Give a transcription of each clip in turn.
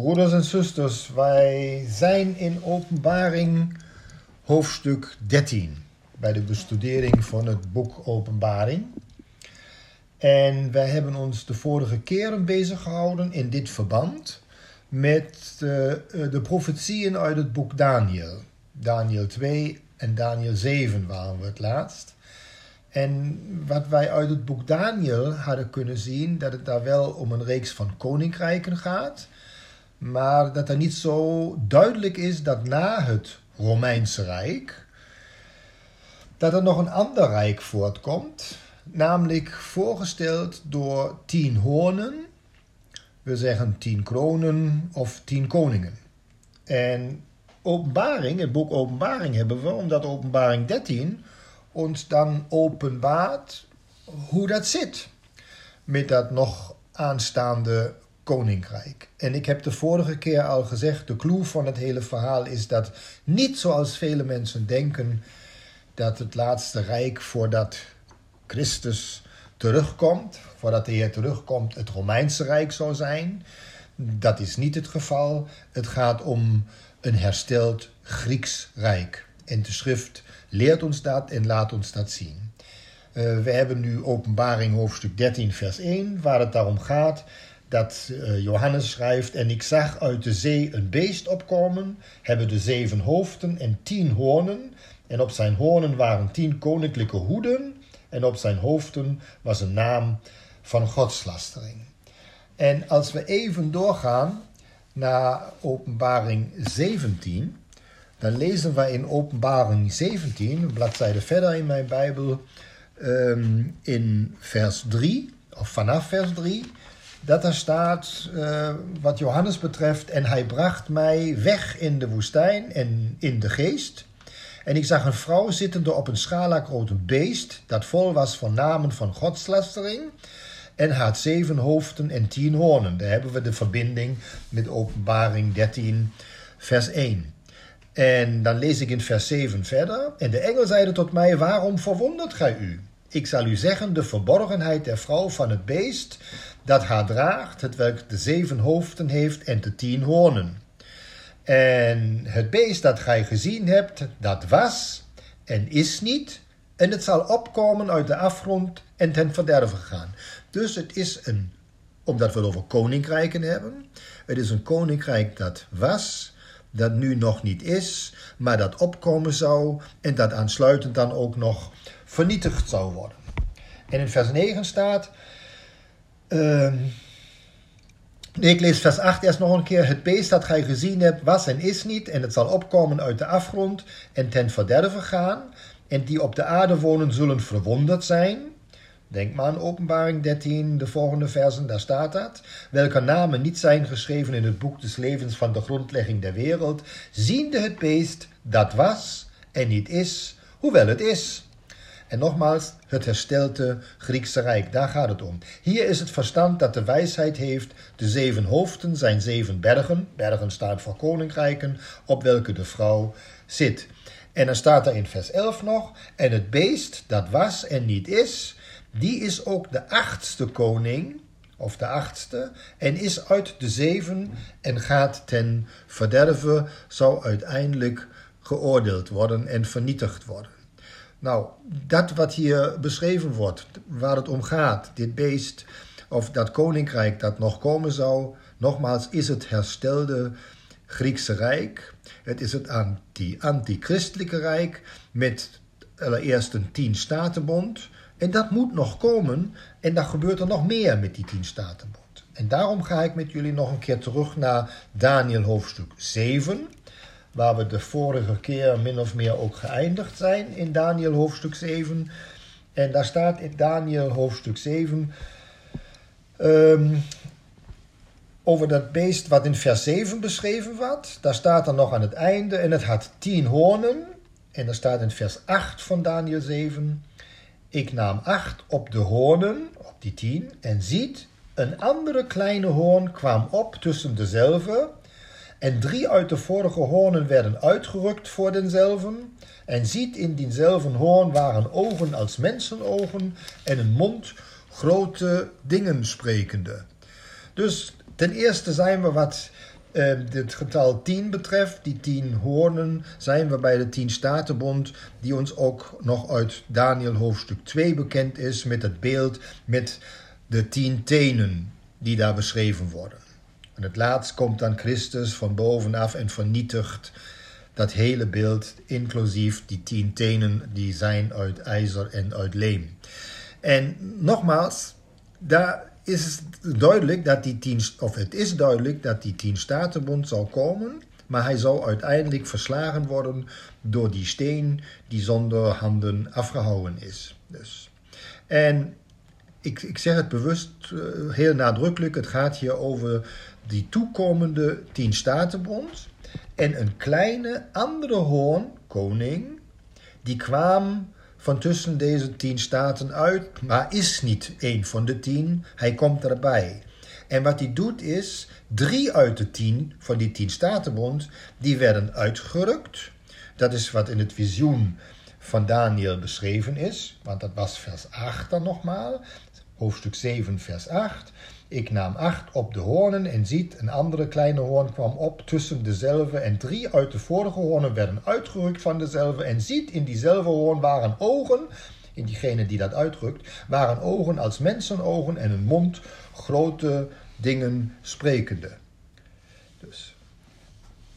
Broeders en zusters, wij zijn in Openbaring hoofdstuk 13 bij de bestudering van het boek Openbaring. En wij hebben ons de vorige keren bezig gehouden in dit verband met de, eh, de profetieën uit het boek Daniel. Daniel 2 en Daniel 7 waren we het laatst. En wat wij uit het boek Daniel hadden kunnen zien, dat het daar wel om een reeks van koninkrijken gaat, maar dat er niet zo duidelijk is dat na het Romeinse Rijk, dat er nog een ander rijk voortkomt, namelijk voorgesteld door tien hoornen, we zeggen tien kronen of tien koningen. En openbaring, het boek Openbaring hebben we, omdat Openbaring 13 ons dan openbaart hoe dat zit met dat nog aanstaande koninkrijk. En ik heb de vorige keer al gezegd, de clue van het hele verhaal is dat niet zoals vele mensen denken dat het laatste rijk voordat Christus terugkomt, voordat de Heer terugkomt, het Romeinse Rijk zou zijn. Dat is niet het geval. Het gaat om een hersteld Grieks Rijk. En de schrift leert ons dat en laat ons dat zien. Uh, we hebben nu openbaring hoofdstuk 13 vers 1, waar het daarom gaat dat uh, Johannes schrijft... En ik zag uit de zee een beest opkomen, hebben de zeven hoofden en tien hoornen... En op zijn hoornen waren tien koninklijke hoeden, en op zijn hoofden was een naam van godslastering. En als we even doorgaan naar Openbaring 17, dan lezen we in Openbaring 17, een bladzijde verder in mijn Bijbel, um, in vers 3, of vanaf vers 3, dat er staat uh, wat Johannes betreft, en hij bracht mij weg in de woestijn en in de geest. En ik zag een vrouw zittende op een scharlagrote beest, dat vol was van namen van godslastering, en had zeven hoofden en tien hoornen. Daar hebben we de verbinding met openbaring 13, vers 1. En dan lees ik in vers 7 verder. En de engel zeide tot mij, waarom verwondert gij u? Ik zal u zeggen, de verborgenheid der vrouw van het beest, dat haar draagt, het welk de zeven hoofden heeft en de tien hoornen. En het beest dat gij gezien hebt, dat was en is niet, en het zal opkomen uit de afgrond en ten verderven gaan. Dus het is een, omdat we het over koninkrijken hebben, het is een koninkrijk dat was, dat nu nog niet is, maar dat opkomen zou en dat aansluitend dan ook nog vernietigd zou worden. En in vers 9 staat. Nee, ik lees vers 8 eerst nog een keer. Het beest dat gij gezien hebt was en is niet, en het zal opkomen uit de afgrond en ten verderven gaan. En die op de aarde wonen zullen verwonderd zijn. Denk maar aan Openbaring 13, de volgende versen, daar staat dat. Welke namen niet zijn geschreven in het boek des levens van de grondlegging der wereld, ziende het beest dat was en niet is, hoewel het is. En nogmaals, het herstelde Griekse Rijk, daar gaat het om. Hier is het verstand dat de wijsheid heeft. De zeven hoofden zijn zeven bergen. Bergen staat voor koninkrijken, op welke de vrouw zit. En dan staat er in vers 11 nog: En het beest dat was en niet is, die is ook de achtste koning, of de achtste, en is uit de zeven en gaat ten verderven, zou uiteindelijk geoordeeld worden en vernietigd worden. Nou, dat wat hier beschreven wordt, waar het om gaat, dit beest of dat koninkrijk dat nog komen zou, nogmaals, is het herstelde Griekse Rijk. Het is het anti antichristelijke Rijk met allereerst een tien-statenbond. En dat moet nog komen en dan gebeurt er nog meer met die tien-statenbond. En daarom ga ik met jullie nog een keer terug naar Daniel hoofdstuk 7 waar we de vorige keer min of meer ook geëindigd zijn in Daniel hoofdstuk 7. En daar staat in Daniel hoofdstuk 7 um, ehm, over dat beest wat in vers 7 beschreven wordt. Daar staat er nog aan het einde en het had tien hoornen. En er staat in vers 8 van Daniel 7. Ik nam acht op de hoornen, op die tien, en ziet, een andere kleine hoorn kwam op tussen dezelfde en drie uit de vorige hoornen werden uitgerukt voor denzelven. En ziet in diezelfde hoorn waren ogen als mensenogen en een mond grote dingen sprekende. Dus ten eerste zijn we wat het getal 10 betreft, die tien hoornen, zijn we bij de tien statenbond, die ons ook nog uit Daniel hoofdstuk 2 bekend is, met het beeld met de tien tenen die daar beschreven worden. En het laatst komt dan Christus van bovenaf en vernietigt dat hele beeld, inclusief die tien tenen die zijn uit ijzer en uit leem. En nogmaals, daar is het duidelijk dat die tien, of het is duidelijk dat die tien statenbond zal komen, maar hij zal uiteindelijk verslagen worden door die steen die zonder handen afgehouden is. Dus. En ik, ik zeg het bewust uh, heel nadrukkelijk, het gaat hier over die toekomende tien statenbond en een kleine andere hoorn, koning, die kwam van tussen deze tien staten uit, maar is niet een van de tien. Hij komt erbij. En wat hij doet is, drie uit de tien van die tien statenbond, die werden uitgerukt. Dat is wat in het visioen van Daniel beschreven is, want dat was vers 8 dan nogmaal, hoofdstuk 7, vers 8. Ik nam acht op de hoornen en ziet, een andere kleine hoorn kwam op tussen dezelfde en drie uit de vorige hoornen werden uitgerukt van dezelfde en ziet, in diezelfde hoorn waren ogen, in diegene die dat uitrukt, waren ogen als mensenogen en een mond grote dingen sprekende. Dus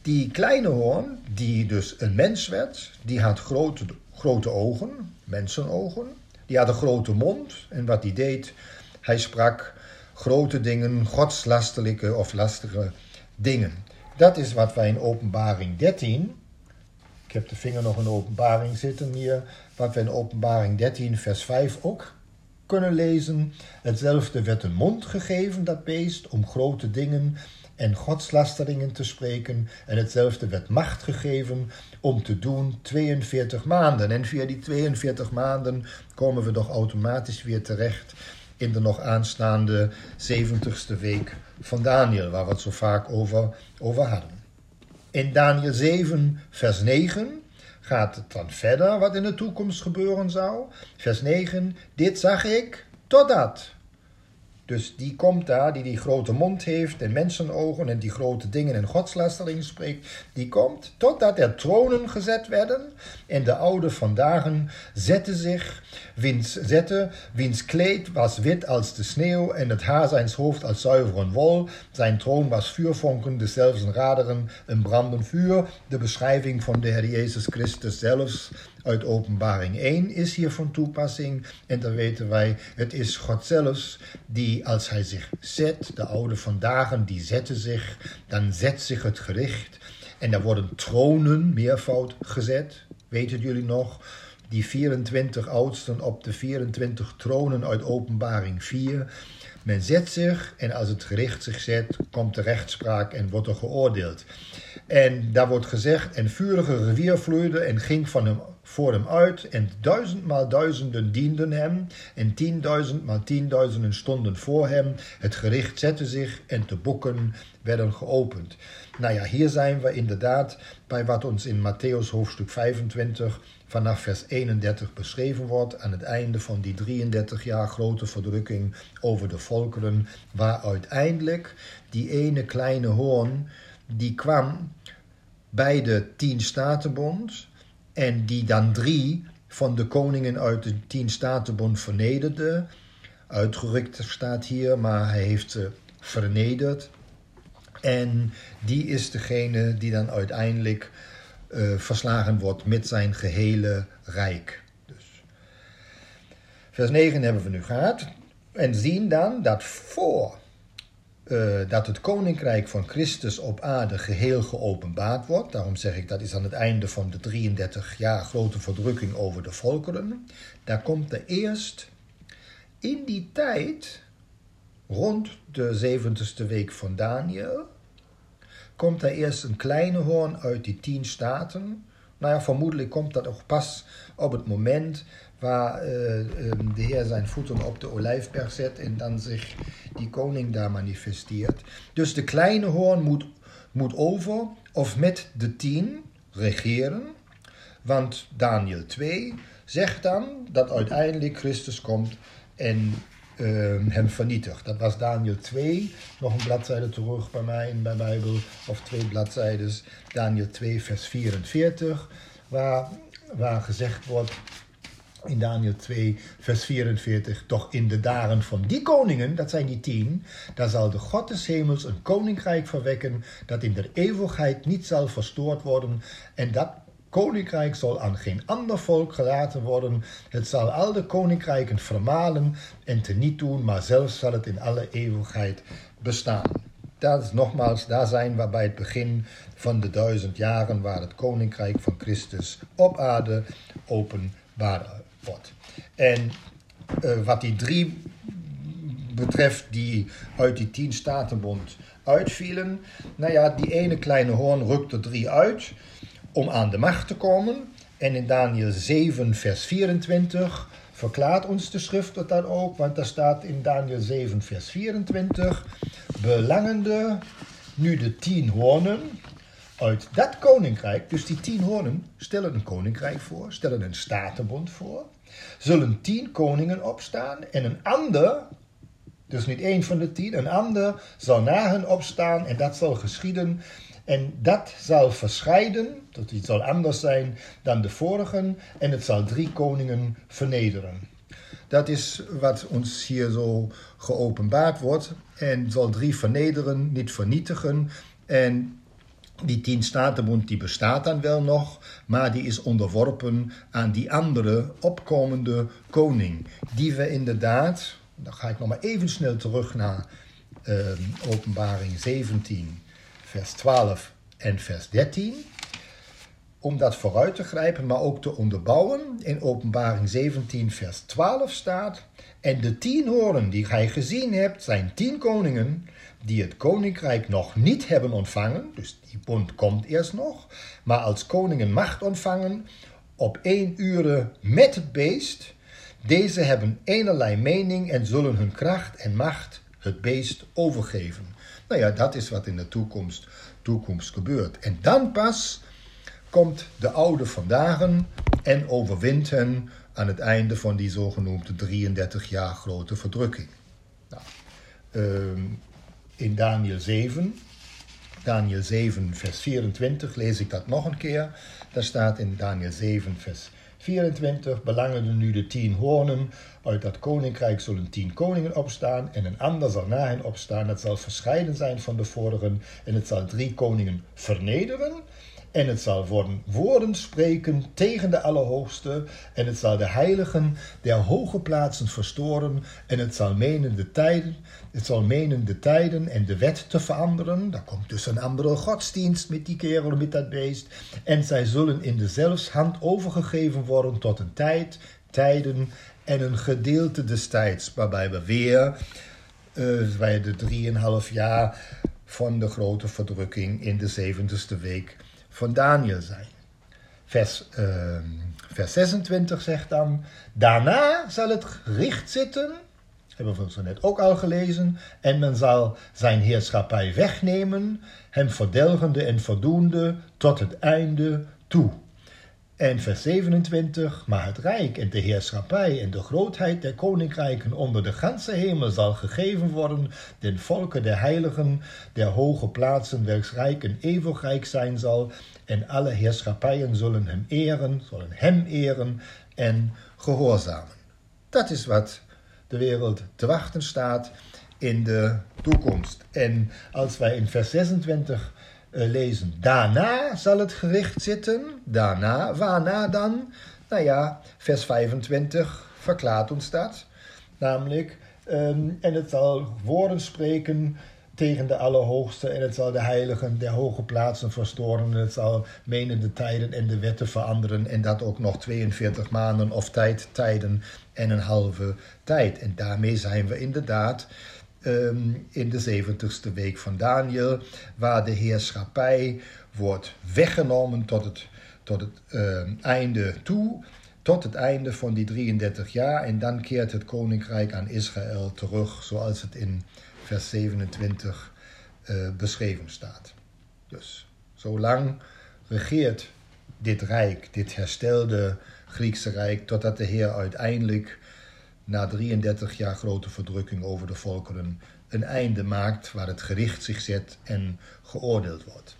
die kleine hoorn, die dus een mens werd, die had grote, grote ogen, mensenogen, die had een grote mond en wat die deed, hij sprak grote dingen, godslastelijke of lastige dingen. Dat is wat wij in Openbaring 13, ik heb de vinger nog in Openbaring zitten hier, wat we in Openbaring 13, vers 5 ook kunnen lezen. Hetzelfde werd een mond gegeven, dat beest, om grote dingen en godslasteringen te spreken. En hetzelfde werd macht gegeven om te doen 42 maanden. En via die 42 maanden komen we toch automatisch weer terecht in de nog aanstaande 70ste week van Daniel, waar we het zo vaak over, over hadden. In Daniel 7, vers 9 gaat het dan verder wat in de toekomst gebeuren zou. Vers 9, dit zag ik totdat. Dus die komt daar, die die grote mond heeft en mensenogen en die grote dingen en godslastering spreekt, die komt totdat er tronen gezet werden en de oude vandaag zette zich, wiens, zette, wiens kleed was wit als de sneeuw en het haar zijns hoofd als zuivere wol. Zijn troon was vuurvonken, dezelfde raderen, een brandend vuur, de beschrijving van de Heer Jezus Christus zelfs uit Openbaring 1 is hier van toepassing. En dan weten wij, het is God zelfs die als hij zich zet, de oude vandaag, die zetten zich, dan zet zich het gericht. En er worden tronen, meervoud, gezet. Weten jullie nog? Die 24 oudsten op de 24 tronen uit Openbaring 4. Men zet zich en als het gericht zich zet, komt de rechtspraak en wordt er geoordeeld. En daar wordt gezegd, en vurige rivier vloeide en ging van hem voor hem uit en duizendmaal duizenden dienden hem en tienduizendmaal tienduizenden stonden voor hem. Het gericht zette zich en de boeken werden geopend. Nou ja, hier zijn we inderdaad bij wat ons in Matthäus hoofdstuk 25 vanaf vers 31 beschreven wordt aan het einde van die 33 jaar grote verdrukking over de volkeren, waar uiteindelijk die ene kleine hoorn die kwam bij de tien statenbond en die dan drie van de koningen uit de tien statenbond vernederde. Uitgerukt staat hier, maar hij heeft ze vernederd. En die is degene die dan uiteindelijk uh, verslagen wordt met zijn gehele rijk. Dus. Vers 9 hebben we nu gehad. En zien dan dat voor uh, dat het koninkrijk van Christus op aarde geheel geopenbaard wordt. Daarom zeg ik dat is aan het einde van de 33 jaar grote verdrukking over de volkeren. Daar komt er eerst in die tijd, rond de 70ste week van Daniel, komt er eerst een kleine hoorn uit die tien staten. Nou ja, vermoedelijk komt dat ook pas op het moment waar uh, de Heer zijn voeten op de olijfberg zet en dan zich die koning daar manifesteert. Dus de kleine hoorn moet, moet over of met de tien regeren, want Daniel 2 zegt dan dat uiteindelijk Christus komt en uh, hem vernietigt. Dat was Daniel 2, nog een bladzijde terug bij mij in mijn Bijbel, of twee bladzijden. Daniel 2, vers 44, waar, waar gezegd wordt in Daniel 2, vers 44, toch in de dagen van die koningen, dat zijn die tien, daar zal de God des hemels een koninkrijk verwekken, dat in der eeuwigheid niet zal verstoord worden, en dat koninkrijk zal aan geen ander volk gelaten worden. Het zal al de koninkrijken vermalen en teniet doen, maar zelfs zal het in alle eeuwigheid bestaan. Dat is nogmaals, daar zijn we bij het begin van de duizend jaren, waar het koninkrijk van Christus op aarde openbaar En uh, wat die drie betreft die uit die tien statenbond uitvielen, nou ja, die ene kleine hoorn rukt er drie uit om aan de macht te komen. En in Daniel 7, vers 24 verklaart ons de schrift dat dan ook, want daar staat in Daniel 7, vers 24, belangende nu de tien hoornen uit dat koninkrijk, dus die tien hoornen stellen een koninkrijk voor, stellen een statenbond voor, zullen tien koningen opstaan en een ander, dus niet één van de tien, een ander zal na hen opstaan en dat zal geschieden en dat zal verscheiden, dat het zal anders zijn dan de vorigen, en het zal drie koningen vernederen. Dat is wat ons hier zo geopenbaard wordt. En zal drie vernederen, niet vernietigen. En die tien statenbond die bestaat dan wel nog, maar die is onderworpen aan die andere opkomende koning. Die we inderdaad, dan ga ik nog maar even snel terug naar uh, openbaring 17 vers 12 en vers 13. Om dat vooruit te grijpen, maar ook te onderbouwen. In Openbaring 17, vers 12 staat. En de tien horen die gij gezien hebt, zijn tien koningen die het koninkrijk nog niet hebben ontvangen. Dus die bond komt eerst nog. Maar als koningen macht ontvangen op één uur met het beest. Deze hebben eenerlei mening en zullen hun kracht en macht het beest overgeven. Nou ja, dat is wat in de toekomst, toekomst gebeurt. En dan pas komt de oude vandaag en overwint hen aan het einde van die zogenoemde 33 jaar grote verdrukking. Nou, ehm, in Daniel 7, Daniel 7, vers 24, lees ik dat nog een keer. Daar staat in Daniel 7, vers 24 belangen nu de tien hoornen. Uit dat koninkrijk zullen tien koningen opstaan en een ander zal na hen opstaan. Het zal verscheiden zijn van de vorigen en het zal drie koningen vernederen. En het zal woorden spreken tegen de Allerhoogste. En het zal de heiligen der hoge plaatsen verstoren. En het zal menen de tijden, het zal menen de tijden en de wet te veranderen. Daar komt dus een andere godsdienst met die kerel, met dat beest. En zij zullen in dezelfs hand overgegeven worden tot een tijd, tijden en een gedeelte des tijds. Waarbij we weer uh, bij de drieënhalf jaar van de grote verdrukking in de zeventigste week van Daniel zijn. Vers, uh, vers 26 zegt dan: Daarna zal het gericht zitten, hebben we zo net ook al gelezen, en men zal zijn heerschappij wegnemen, hem verdelgende en verdoende tot het einde toe. En vers 27, maar het rijk en de heerschappij en de grootheid der koninkrijken onder de ganse hemel zal gegeven worden, den volken der heiligen, der hoge plaatsen, welks rijk en eeuwig rijk zijn zal, en alle heerschappijen zullen hem eren, zullen hem eren en gehoorzamen. Dat is wat de wereld te wachten staat in de toekomst. En als wij in vers 26 uh, lezen. Daarna zal het gericht zitten. Daarna, waarna dan? Nou ja, vers 25 verklaart ons dat. Namelijk, um, en het zal woorden spreken tegen de Allerhoogste en het zal de heiligen der hoge plaatsen verstoren. En het zal menen de tijden en de wetten veranderen en dat ook nog 42 maanden of tijd, tijden en een halve tijd. En daarmee zijn we inderdaad um, in de zeventigste week van Daniel, waar de heerschappij wordt weggenomen tot het, tot het um, einde toe, tot het einde van die 33 jaar. En dan keert het koninkrijk aan Israël terug, zoals het in vers 27 uh, beschreven staat. Dus zolang regeert dit rijk, dit herstelde Griekse rijk, totdat de Heer uiteindelijk na 33 jaar grote verdrukking over de volkeren een einde maakt waar het gericht zich zet en geoordeeld wordt.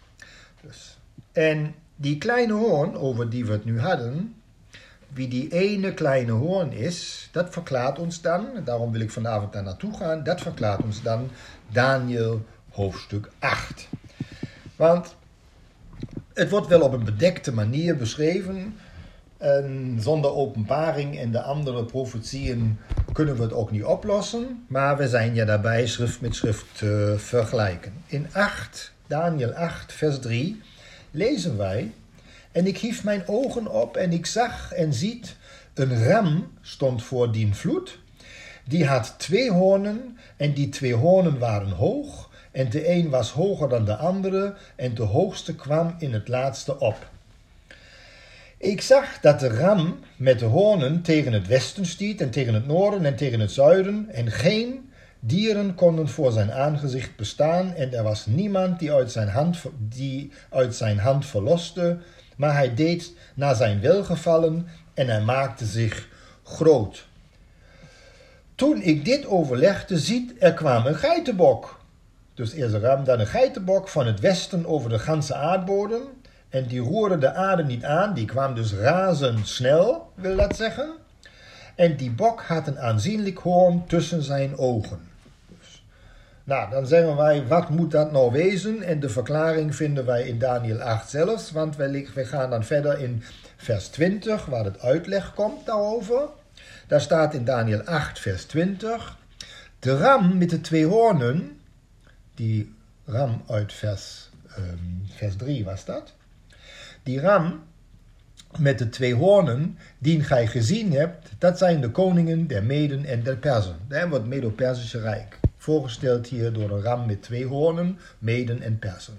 Dus. En die kleine hoorn, over die we het nu hadden, wie die ene kleine hoorn is, dat verklaart ons dan, daarom wil ik vanavond daar naartoe gaan, dat verklaart ons dan Daniel hoofdstuk 8. Want het wordt wel op een bedekte manier beschreven. En zonder openbaring en de andere profetieën kunnen we het ook niet oplossen. Maar we zijn ja daarbij schrift met schrift te vergelijken. In 8, Daniel 8, vers 3, lezen wij. En ik hief mijn ogen op en ik zag en ziet, een ram stond voor dien vloed. Die had twee hoornen en die twee hoornen waren hoog en de een was hoger dan de andere, en de hoogste kwam in het laatste op. Ik zag dat de ram met de hoornen tegen het westen stiet, en tegen het noorden en tegen het zuiden, en geen dieren konden voor zijn aangezicht bestaan, en er was niemand die uit zijn hand, die uit zijn hand verloste, maar hij deed naar zijn welgevallen en hij maakte zich groot. Toen ik dit overlegde, ziet, er kwam een geitenbok dus eerst een ram, dan een geitenbok van het westen over de ganse aardbodem. En die roerde de aarde niet aan, die kwam dus razendsnel, wil dat zeggen. En die bok had een aanzienlijk hoorn tussen zijn ogen. Dus, nou, dan zeggen wij, wat moet dat nou wezen? En de verklaring vinden wij in Daniel 8 zelfs, want wij gaan dan verder in vers 20, waar het uitleg komt daarover. Daar staat in Daniel 8, vers 20, de ram met de twee hoornen die ram uit vers, um, vers 3 was dat. Die ram met de twee hoornen, die gij gezien hebt, dat zijn de koningen der Meden en der Persen. Dat het Medo-Persische Rijk. Voorgesteld hier door een ram met twee hoornen, Meden en Persen.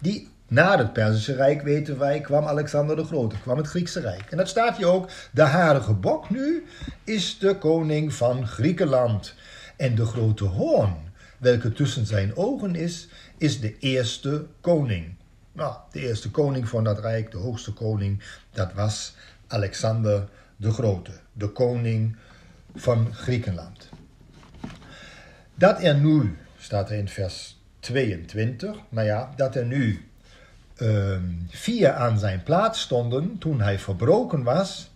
Die na het Perzische Rijk, weten wij, kwam Alexander de Grote, kwam het Griekse Rijk. En dat staat hier ook, de harige bok nu is de koning van Griekenland. En de grote hoorn welke tussen zijn ogen is, is de eerste koning. Nou, de eerste koning van dat rijk, de hoogste koning, dat was Alexander de Grote, de koning van Griekenland. Dat er nu, staat er in vers 22, nou ja, dat er nu ehm, vier aan zijn plaats stonden toen hij verbroken was.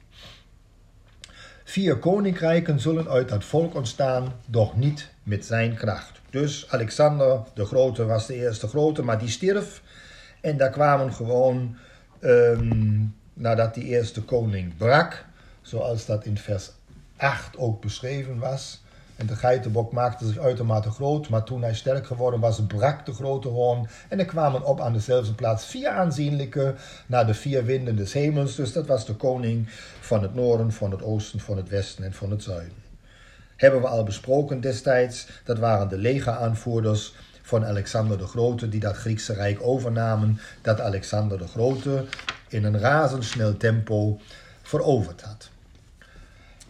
Vier koninkrijken zullen uit dat volk ontstaan, doch niet met zijn kracht. Dus Alexander de Grote was de eerste grote, maar die stierf. En daar kwamen gewoon, ehm, nadat die eerste koning brak, zoals dat in vers 8 ook beschreven was. En de geitenbok maakte zich uitermate groot, maar toen hij sterk geworden was, brak de grote hoorn. En er kwamen op aan dezelfde plaats vier aanzienlijke naar de vier winden des hemels. Dus dat was de koning van het noorden, van het oosten, van het westen en van het zuiden hebben we al besproken destijds. Dat waren de legeraanvoerders van Alexander de Grote die dat Griekse rijk overnamen, dat Alexander de Grote in een razendsnel tempo veroverd had.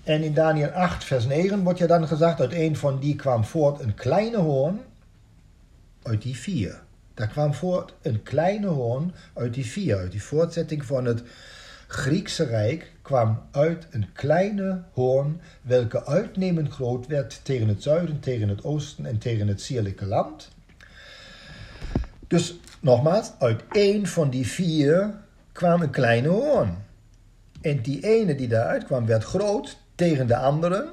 En in Daniel 8, vers 9 wordt je dan gezegd, uit een van die kwam voort een kleine hoorn uit die vier. Daar kwam voort een kleine hoorn uit die vier, uit die voortzetting van het Griekse rijk kwam uit een kleine hoorn, welke uitnemend groot werd tegen het zuiden, tegen het oosten en tegen het sierlijke land. Dus nogmaals, uit één van die vier kwam een kleine hoorn. En die ene die daaruit kwam werd groot tegen de anderen,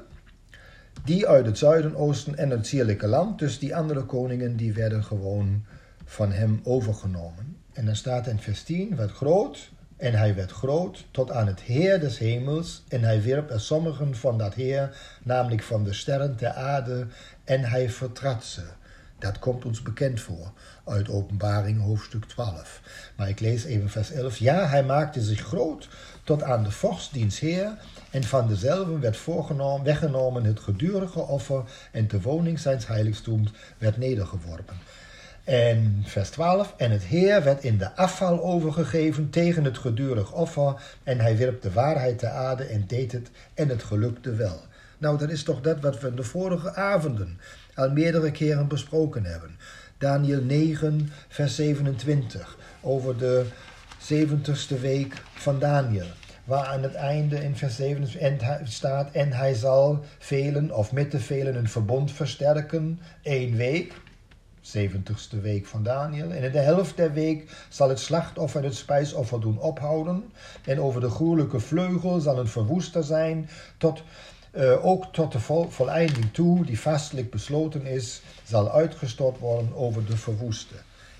die uit het zuiden, oosten en het sierlijke land. Dus die andere koningen die werden gewoon van hem overgenomen. En dan staat in vers 10, werd groot en hij werd groot tot aan het Heer des hemels, en hij wierp er sommigen van dat Heer, namelijk van de sterren ter aarde, en hij vertrad ze. Dat komt ons bekend voor uit Openbaring hoofdstuk 12. Maar ik lees even vers 11. Ja, hij maakte zich groot tot aan de vorst diens Heer, en van dezelfde werd voorgenomen, weggenomen het gedurige offer, en de woning zijns heiligstoms werd nedergeworpen. En vers 12, en het Heer werd in de afval overgegeven tegen het gedurig offer, en hij wierp de waarheid te aarde en deed het, en het gelukte wel. Nou, dat is toch dat wat we de vorige avonden al meerdere keren besproken hebben. Daniel 9, vers 27, over de 70ste week van Daniel, waar aan het einde in vers 7 staat: En hij zal velen of met de velen een verbond versterken, één week. 70ste week van Daniel. En in de helft der week zal het slachtoffer het spijsoffer doen ophouden. En over de gruwelijke vleugel zal een verwoester zijn, tot, uh, ook tot de vol voleinding toe, die vastelijk besloten is, zal uitgestort worden over de verwoeste.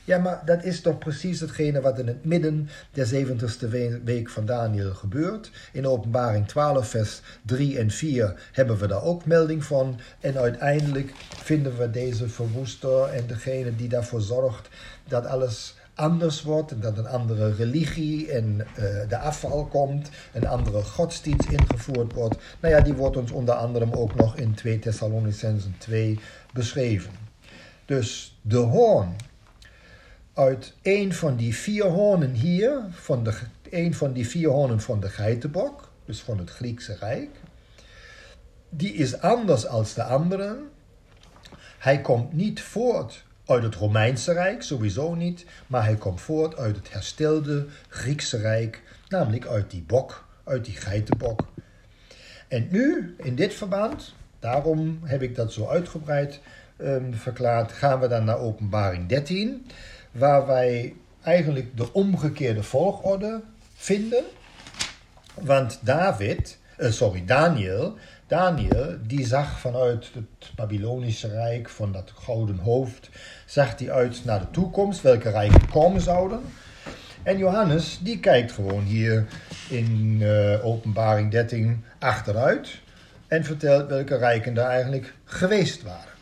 Ja, maar dat is toch precies hetgene wat in het midden der 70ste week van Daniel gebeurt. In openbaring 12, vers 3 en 4 hebben we daar ook melding van. En uiteindelijk vinden we deze verwoester en degene die daarvoor zorgt dat alles anders wordt en dat een andere religie en uh, de afval komt, een andere godsdienst ingevoerd wordt. Nou ja, die wordt ons onder andere ook nog in 2 Thessalonicenzen 2 beschreven. Dus de hoorn uit een van die vier hoornen hier, van de, een van die vier hoornen van de geitenbok, dus van het Griekse Rijk, die is anders als de anderen. Hij komt niet voort uit het Romeinse Rijk, sowieso niet, maar hij komt voort uit het herstelde Griekse Rijk, namelijk uit die bok, uit die geitenbok. En nu, in dit verband, daarom heb ik dat zo uitgebreid um, verklaard, gaan we dan naar Openbaring 13 waar wij eigenlijk de omgekeerde volgorde vinden. Want David, uh, sorry, Daniel, Daniel, die zag vanuit het Babylonische Rijk, van dat gouden hoofd, zag hij uit naar de toekomst, welke rijken komen zouden. En Johannes, die kijkt gewoon hier in uh, Openbaring 13 achteruit en vertelt welke rijken daar eigenlijk geweest waren.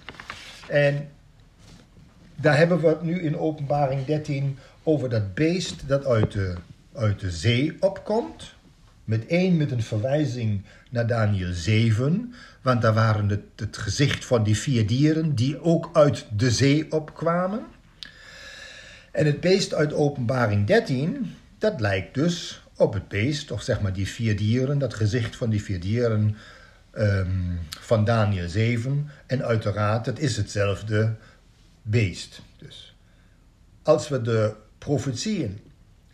En daar hebben we het nu in openbaring 13 over dat beest dat uit de, uit de zee opkomt. Met één met een verwijzing naar Daniel 7. Want daar waren het, het gezicht van die vier dieren die ook uit de zee opkwamen. En het beest uit openbaring 13, dat lijkt dus op het beest, of zeg maar die vier dieren, dat gezicht van die vier dieren um, van Daniel 7. En uiteraard, het is hetzelfde beest. Dus als we de profetieën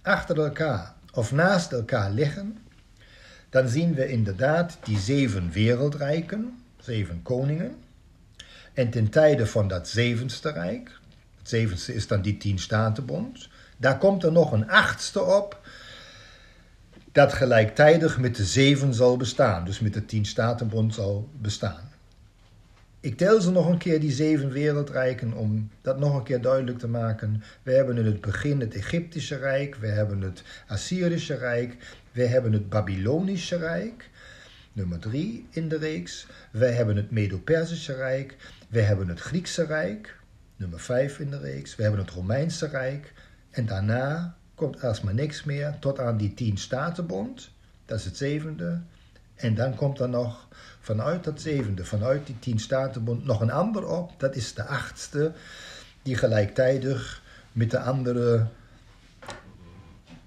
achter elkaar of naast elkaar leggen, dan zien we inderdaad die zeven wereldrijken, zeven koningen. En ten tijde van dat zevenste rijk, het zevenste is dan die tien statenbond, daar komt er nog een achtste op, dat gelijktijdig met de zeven zal bestaan, dus met de tien statenbond zal bestaan. Ik tel ze nog een keer, die zeven wereldrijken, om dat nog een keer duidelijk te maken. We hebben in het begin het Egyptische Rijk, we hebben het Assyrische Rijk, we hebben het Babylonische Rijk, nummer drie in de reeks. We hebben het Medo-Persische Rijk, we hebben het Griekse Rijk, nummer vijf in de reeks. We hebben het Romeinse Rijk en daarna komt maar niks meer tot aan die tien statenbond, dat is het zevende. En dan komt er nog vanuit dat zevende, vanuit die tien statenbond, nog een ander op. Dat is de achtste, die gelijktijdig met de andere,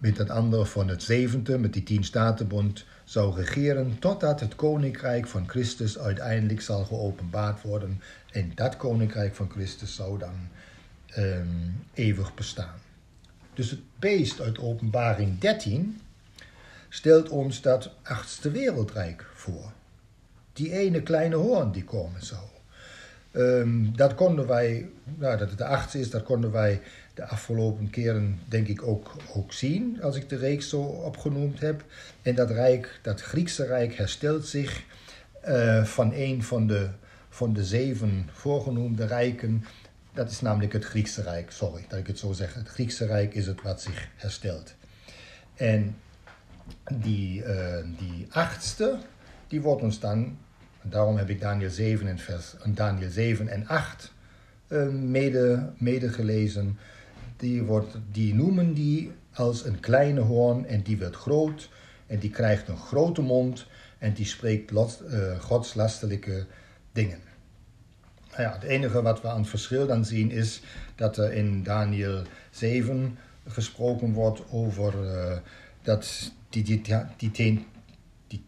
met dat andere van het zevende, met die tien statenbond, zou regeren totdat het koninkrijk van Christus uiteindelijk zal geopenbaard worden. En dat koninkrijk van Christus zou dan um, eeuwig bestaan. Dus het beest uit openbaring 13 stelt ons dat achtste wereldrijk voor. Die ene kleine hoorn die komen zou. Um, dat konden wij, nou, dat het de achtste is, dat konden wij de afgelopen keren denk ik ook, ook zien, als ik de reeks zo opgenoemd heb. En dat rijk, dat Griekse rijk herstelt zich uh, van een van de, van de zeven voorgenoemde rijken. Dat is namelijk het Griekse rijk, sorry dat ik het zo zeg. Het Griekse rijk is het wat zich herstelt. En die, uh, die achtste, die wordt ons dan, daarom heb ik Daniel 7 en, vers, Daniel 7 en 8 uh, mede, mede gelezen. Die, wordt, die noemen die als een kleine hoorn en die wordt groot en die krijgt een grote mond en die spreekt lot, uh, godslastelijke dingen. Nou ja, het enige wat we aan het verschil dan zien is dat er in Daniel 7 gesproken wordt over uh, dat die, die, die, tien, die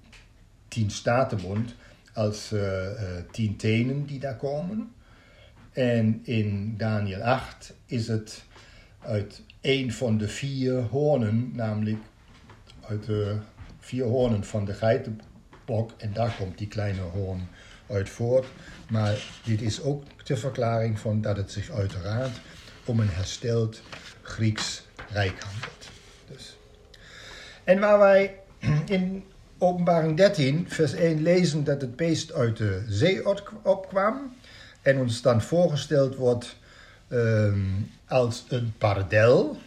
tien statenbond als uh, tien tenen die daar komen. En in Daniel 8 is het uit een van de vier hoornen, namelijk uit de, vier hoornen van de geitenbok en daar komt die kleine hoorn uit voort. Maar dit is ook de verklaring van dat het zich uiteraard om een hersteld Grieks rijk handelt. Dus. En waar wij in openbaring 13, vers 1 lezen dat het beest uit de zee opkwam en ons dan voorgesteld wordt um, als een pardel.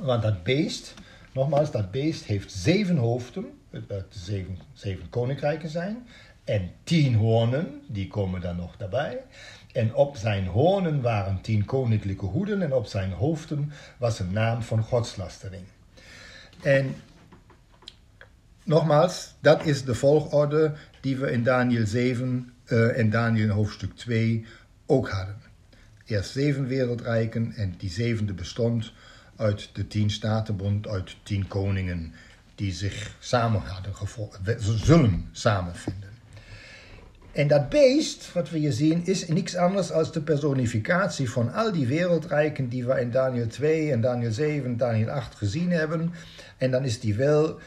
Want dat beest, nogmaals, dat beest heeft zeven hoofden, dat zeven, zeven koninkrijken zijn, en tien hoornen, die komen dan nog daarbij. En op zijn hoornen waren tien koninklijke hoeden en op zijn hoofden was een naam van godslastering. En nogmaals, dat is de volgorde die we in Daniel 7 uh, en Daniel hoofdstuk 2 ook hadden. Eerst zeven wereldrijken en die zevende bestond uit de tien statenbond, uit tien koningen die zich samen hadden gevonden, zullen samenvinden. En dat beest, wat we hier zien, is niks anders als de personificatie van al die wereldrijken die we in Daniel 2 en Daniel 7 en Daniel 8 gezien hebben. En dan is die wel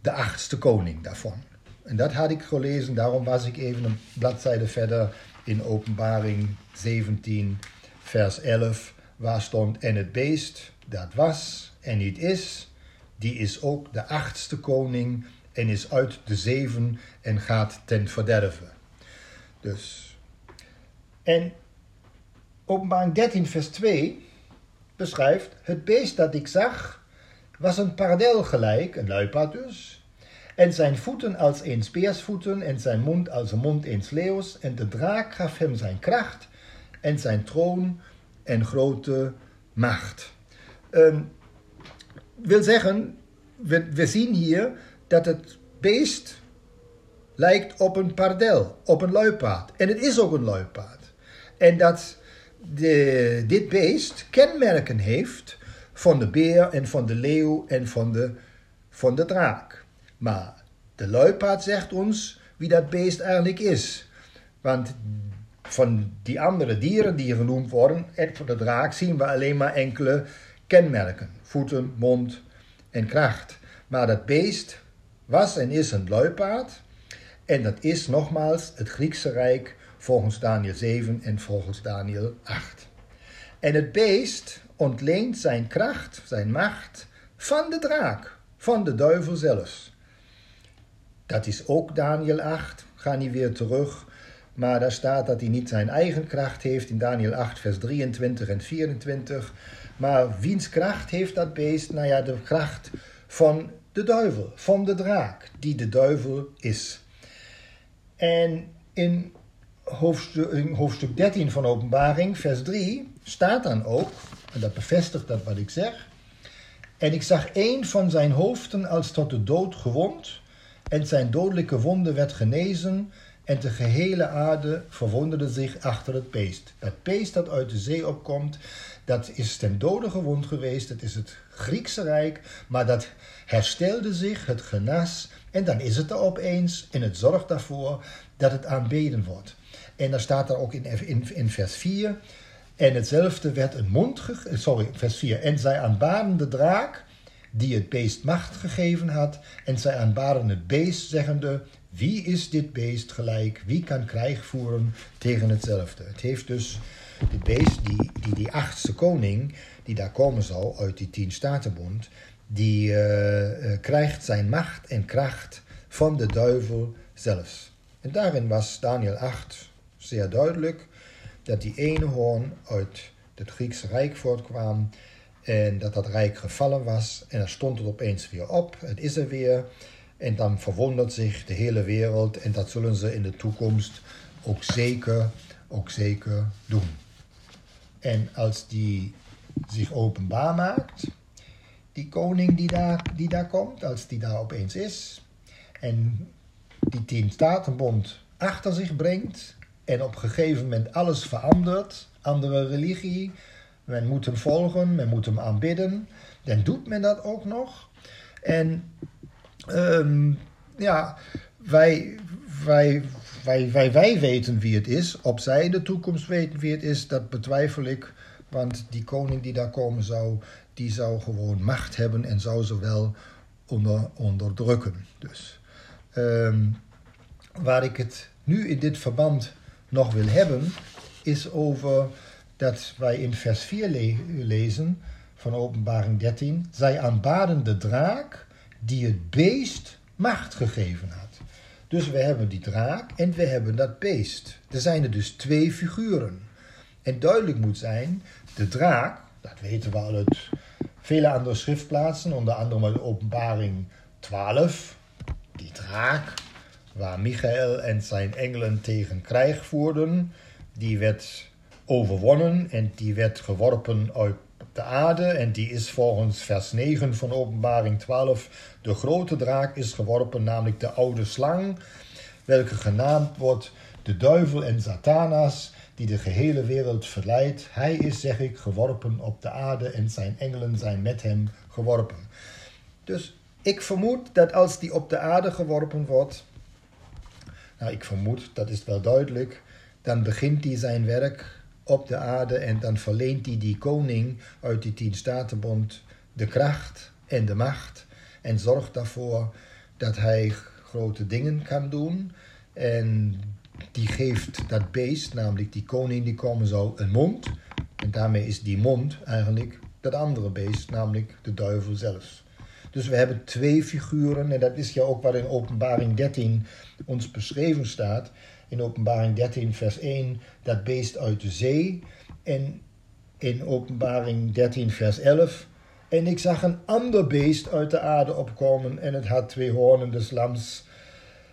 de achtste koning daarvan. En dat had ik gelezen, daarom was ik even een bladzijde verder in Openbaring 17, vers 11, waar stond: En het beest dat was en niet is, die is ook de achtste koning en is uit de zeven en gaat ten verderven. Dus. En openbaring 13, vers 2 beschrijft: Het beest dat ik zag was een paradel gelijk, een luipaard dus. En zijn voeten als een speersvoeten en zijn mond als een mond eens leeuws. En de draak gaf hem zijn kracht en zijn troon en grote macht. Um, wil zeggen, we, we zien hier dat het beest lijkt op een pardel, op een luipaard. En het is ook een luipaard. En dat de, dit beest kenmerken heeft van de beer en van de leeuw en van de, van de draak. Maar de luipaard zegt ons wie dat beest eigenlijk is. Want van die andere dieren die genoemd worden, en van de draak, zien we alleen maar enkele kenmerken: voeten, mond en kracht. Maar dat beest was en is een luipaard. En dat is nogmaals het Griekse Rijk volgens Daniel 7 en volgens Daniel 8. En het beest ontleent zijn kracht, zijn macht van de draak, van de duivel zelfs. Dat is ook Daniel 8. Ga niet weer terug. Maar daar staat dat hij niet zijn eigen kracht heeft in Daniel 8, vers 23 en 24. Maar wiens kracht heeft dat beest? Nou ja, de kracht van de duivel, van de draak, die de duivel is. En in hoofdstuk, hoofdstuk 13 van Openbaring, vers 3, staat dan ook, en dat bevestigt dat wat ik zeg. En ik zag een van zijn hoofden als tot de dood gewond en zijn dodelijke wonde werd genezen en de gehele aarde verwonderde zich achter het beest. Dat beest dat uit de zee opkomt, dat is ten dode gewond geweest. Dat is het Griekse Rijk, maar dat herstelde zich, het genas. En dan is het er opeens en het zorgt daarvoor dat het aanbeden wordt. En dan staat er ook in, in, in vers 4. En hetzelfde werd een mond, sorry, vers 4. En zij aanbaden de draak die het beest macht gegeven had, en zij aanbaden het beest, zeggende: Wie is dit beest gelijk? Wie kan krijg voeren tegen hetzelfde? Het heeft dus de beest, die, die, die achtste koning, die daar komen zal uit die tien statenbond, die uh, uh, krijgt zijn macht en kracht van de duivel zelfs. En daarin was Daniel 8 zeer duidelijk dat die ene hoorn uit het Griekse Rijk voortkwam en dat dat rijk gevallen was. En dan stond het opeens weer op. Het is er weer. En dan verwondert zich de hele wereld. En dat zullen ze in de toekomst ook zeker, ook zeker doen. En als die zich openbaar maakt, die koning die daar, die daar komt, als die daar opeens is, en die tien statenbond achter zich brengt, en op een gegeven moment alles verandert, andere religie, men moet hem volgen, men moet hem aanbidden. Dan doet men dat ook nog. En um, ja, wij, wij, wij, wij, wij weten wie het is. Op zij de toekomst weten wie het is, dat betwijfel ik. Want die koning die daar komen zou, die zou gewoon macht hebben en zou zowel onder, onderdrukken. Dus ehm, waar ik het nu in dit verband nog wil hebben, is over dat wij in vers 4 lezen van Openbaring 13. Zij aanbaden de draak die het beest macht gegeven had. Dus we hebben die draak en we hebben dat beest. Er zijn er dus twee figuren. En duidelijk moet zijn, de draak, dat weten we al uit vele andere schriftplaatsen, onder andere de openbaring 12, die draak, waar Michael en zijn engelen tegen krijg voerden, die werd overwonnen en die werd geworpen uit de aarde. En die is volgens vers 9 van openbaring 12, de grote draak is geworpen, namelijk de oude slang, welke genaamd wordt de duivel en Satanas, die de gehele wereld verleidt. Hij is, zeg ik, geworpen op de aarde en zijn engelen zijn met hem geworpen. Dus ik vermoed dat als die op de aarde geworpen wordt, nou ik vermoed, dat is wel duidelijk, dan begint hij zijn werk op de aarde en dan verleent hij die koning uit die tien statenbond de kracht en de macht en zorgt daarvoor dat hij grote dingen kan doen. En die geeft dat beest, namelijk die koning die komen zou, een mond. En daarmee is die mond eigenlijk dat andere beest, namelijk de duivel zelf. Dus we hebben twee figuren en dat is ja ook wat in openbaring 13 ons beschreven staat in Openbaring 13, vers 1, dat beest uit de zee. En in Openbaring 13, vers 11. En ik zag een ander beest uit de aarde opkomen en het had twee hoornen des lams,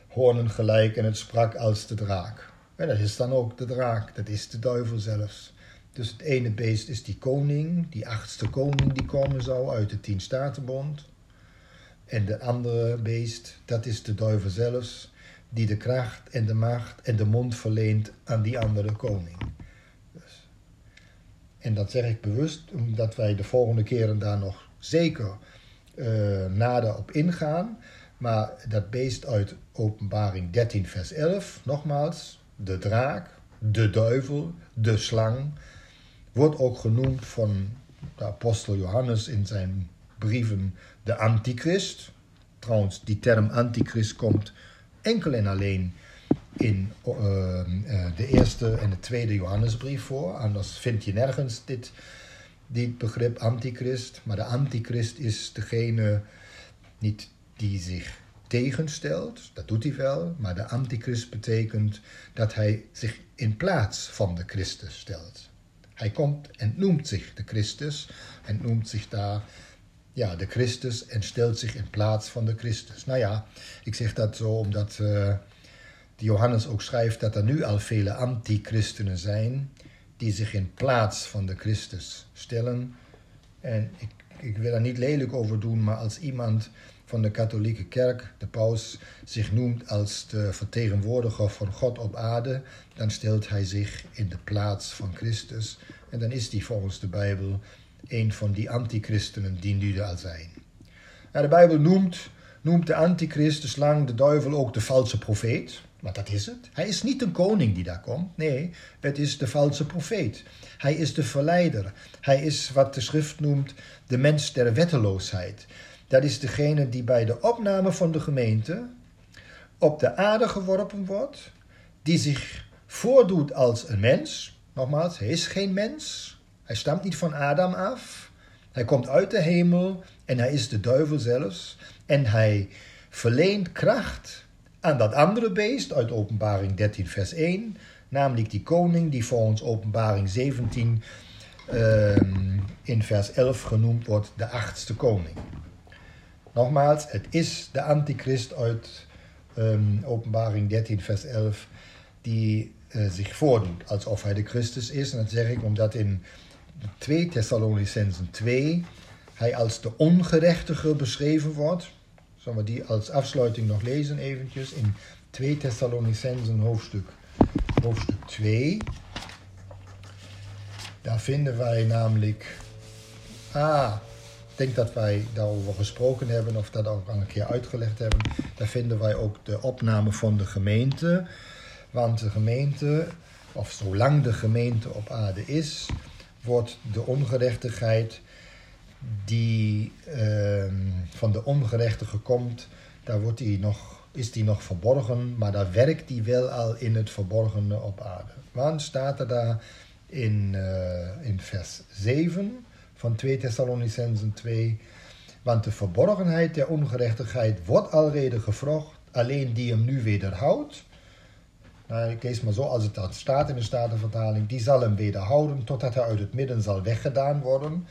hoornen gelijk en het sprak als de draak. En dat is dan ook de draak, dat is de duivel zelfs. Dus het ene beest is die koning, die achtste koning die komen zou uit de tien statenbond. En de andere beest, dat is de duivel zelfs die de kracht en de macht en de mond verleent aan die andere koning. Dus. En dat zeg ik bewust, omdat wij de volgende keren daar nog zeker uh, nader op ingaan. Maar dat beest uit Openbaring 13, vers 11, nogmaals, de draak, de duivel, de slang, wordt ook genoemd van de apostel Johannes in zijn brieven de antichrist. Trouwens, die term antichrist komt enkel en alleen in uh, de eerste en de tweede Johannesbrief voor. Anders vind je nergens dit, dit begrip antichrist. Maar de antichrist is degene niet die zich tegenstelt, dat doet hij wel, maar de antichrist betekent dat hij zich in plaats van de Christus stelt. Hij komt en noemt zich de Christus en noemt zich daar ja, de Christus en stelt zich in plaats van de Christus. Nou ja, ik zeg dat zo omdat uh, Johannes ook schrijft dat er nu al vele antichristenen zijn die zich in plaats van de Christus stellen. En ik, ik wil er niet lelijk over doen, maar als iemand van de katholieke kerk, de paus, zich noemt als de vertegenwoordiger van God op aarde, dan stelt hij zich in de plaats van Christus. En dan is die volgens de Bijbel een van die antichristenen die nu er al zijn. De Bijbel noemt, noemt de antichrist, de slang, de duivel ook de valse profeet. Maar dat is het. Hij is niet een koning die daar komt. Nee, het is de valse profeet. Hij is de verleider. Hij is wat de schrift noemt de mens der wetteloosheid. Dat is degene die bij de opname van de gemeente op de aarde geworpen wordt, die zich voordoet als een mens. Nogmaals, hij is geen mens. Hij stamt niet van Adam af. Hij komt uit de hemel en hij is de duivel zelfs. En hij verleent kracht aan dat andere beest uit Openbaring 13, vers 1. Namelijk die koning die volgens Openbaring 17 ehm, in vers 11 genoemd wordt de achtste koning. Nogmaals, het is de antichrist uit um, Openbaring 13, vers 11 die uh, zich voordoet alsof hij de Christus is. En dat zeg ik omdat in 2 Thessalonicensen 2 hij als de ongerechtige beschreven wordt. Zullen we die als afsluiting nog lezen eventjes in 2 Thessalonicensen hoofdstuk, hoofdstuk 2. Daar vinden wij namelijk... Ah, ik denk dat wij daarover gesproken hebben of dat ook al een keer uitgelegd hebben. Daar vinden wij ook de opname van de gemeente. Want de gemeente, of zolang de gemeente op aarde is, wordt de ongerechtigheid die ehm, van de ongerechtige komt, daar wordt die nog, is die nog verborgen, maar daar werkt die wel al in het verborgene op aarde. Want staat er daar in, uh, in vers 7 van 2 Thessalonicensen 2, want de verborgenheid der ongerechtigheid wordt alrede gevrocht, alleen die hem nu wederhoudt. Nou, ik lees maar zo als het dat staat in de Statenvertaling. Die zal hem wederhouden totdat hij uit het midden zal weggedaan worden.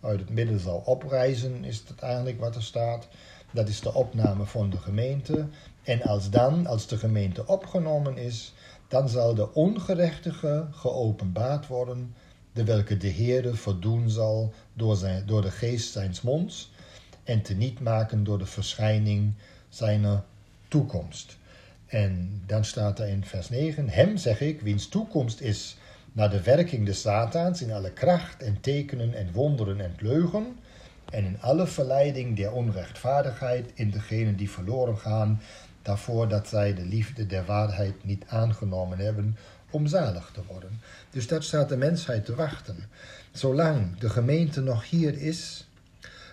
Uit het midden zal oprijzen, is het eigenlijk wat er staat. Dat is de opname van de gemeente. En als dan, als de gemeente opgenomen is, dan zal de ongerechtige geopenbaard worden, de welke de Heere verdoen zal door, zijn, door de geest zijns monds en te niet maken door de verschijning zijner toekomst. En dan staat er in vers 9: Hem zeg ik, wiens toekomst is naar de werking des Satans in alle kracht en tekenen en wonderen en leugen, en in alle verleiding der onrechtvaardigheid in degenen die verloren gaan, daarvoor dat zij de liefde der waarheid niet aangenomen hebben om zalig te worden. Dus dat staat de mensheid te wachten. Zolang de gemeente nog hier is,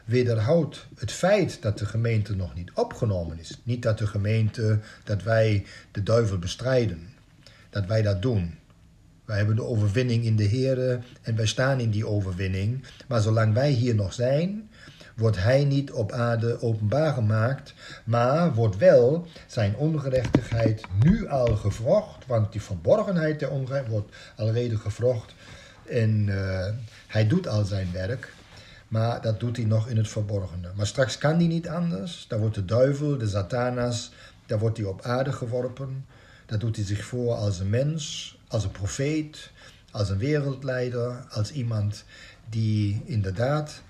wederhoudt het feit dat de gemeente nog niet opgenomen is. Niet dat de gemeente, dat wij de duivel bestrijden. Dat wij dat doen. Wij hebben de overwinning in de Heer en wij staan in die overwinning. Maar zolang wij hier nog zijn, wordt Hij niet op aarde openbaar gemaakt, maar wordt wel zijn ongerechtigheid nu al gevrocht, want die verborgenheid der ongerechtigheid wordt alreeds gevrocht en uh, Hij doet al zijn werk. Maar dat doet hij nog in het verborgene. Maar straks kan hij niet anders. Dan wordt de duivel, de satanas, daar wordt hij op aarde geworpen. Dan doet hij zich voor als een mens, als een profeet, als een wereldleider, als iemand die inderdaad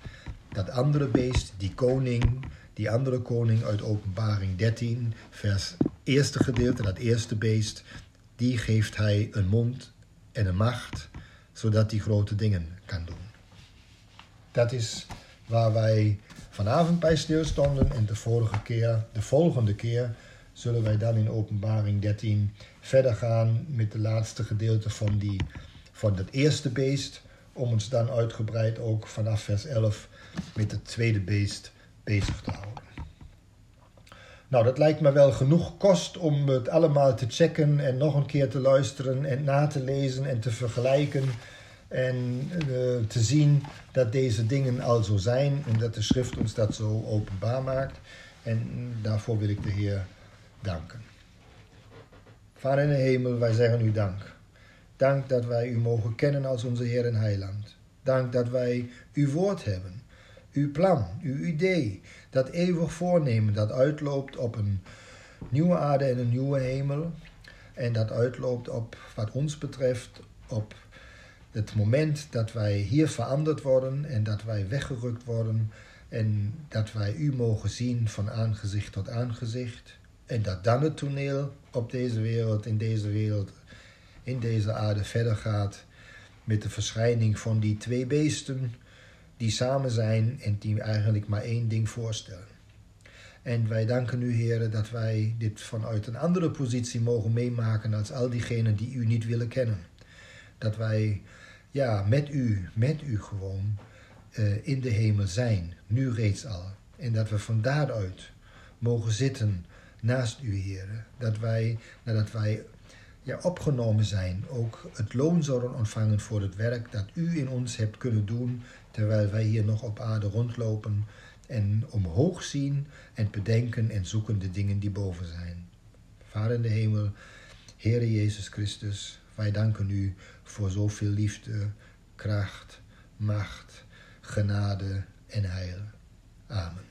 dat andere beest, die koning, die andere koning uit Openbaring 13, vers eerste gedeelte, dat eerste beest, die geeft hij een mond en een macht, zodat hij grote dingen kan doen. Dat is waar wij vanavond bij stilstonden en de vorige keer, de volgende keer, zullen wij dan in Openbaring 13 verder gaan met de laatste gedeelte van, die, van het eerste beest, om ons dan uitgebreid ook vanaf vers 11 met het tweede beest bezig te houden. Nou, dat lijkt me wel genoeg kost om het allemaal te checken en nog een keer te luisteren en na te lezen en te vergelijken en uh, te zien dat deze dingen al zo zijn en dat de schrift ons dat zo openbaar maakt. En daarvoor wil ik de Heer danken. Vader in de hemel, wij zeggen u dank. Dank dat wij u mogen kennen als onze Heer en Heiland. Dank dat wij uw woord hebben, uw plan, uw idee, dat eeuwig voornemen dat uitloopt op een nieuwe aarde en een nieuwe hemel. En dat uitloopt op, wat ons betreft, op het moment dat wij hier veranderd worden en dat wij weggerukt worden en dat wij u mogen zien van aangezicht tot aangezicht en dat dan het toneel op deze wereld, in deze wereld, in deze aarde verder gaat met de verschijning van die twee beesten die samen zijn en die eigenlijk maar één ding voorstellen. En wij danken u, heren, dat wij dit vanuit een andere positie mogen meemaken als al diegenen die u niet willen kennen. Dat wij ja, met u, met u gewoon uh, in de hemel zijn, nu reeds al. En dat we van daaruit mogen zitten naast u, Heer. Dat wij, nadat wij ja, opgenomen zijn, ook het loon zouden ontvangen voor het werk dat u in ons hebt kunnen doen, terwijl wij hier nog op aarde rondlopen en omhoog zien en bedenken en zoeken de dingen die boven zijn. Vader in de hemel, Heere Jezus Christus, wij danken u voor zoveel liefde, kracht, macht, genade en heil. Amen.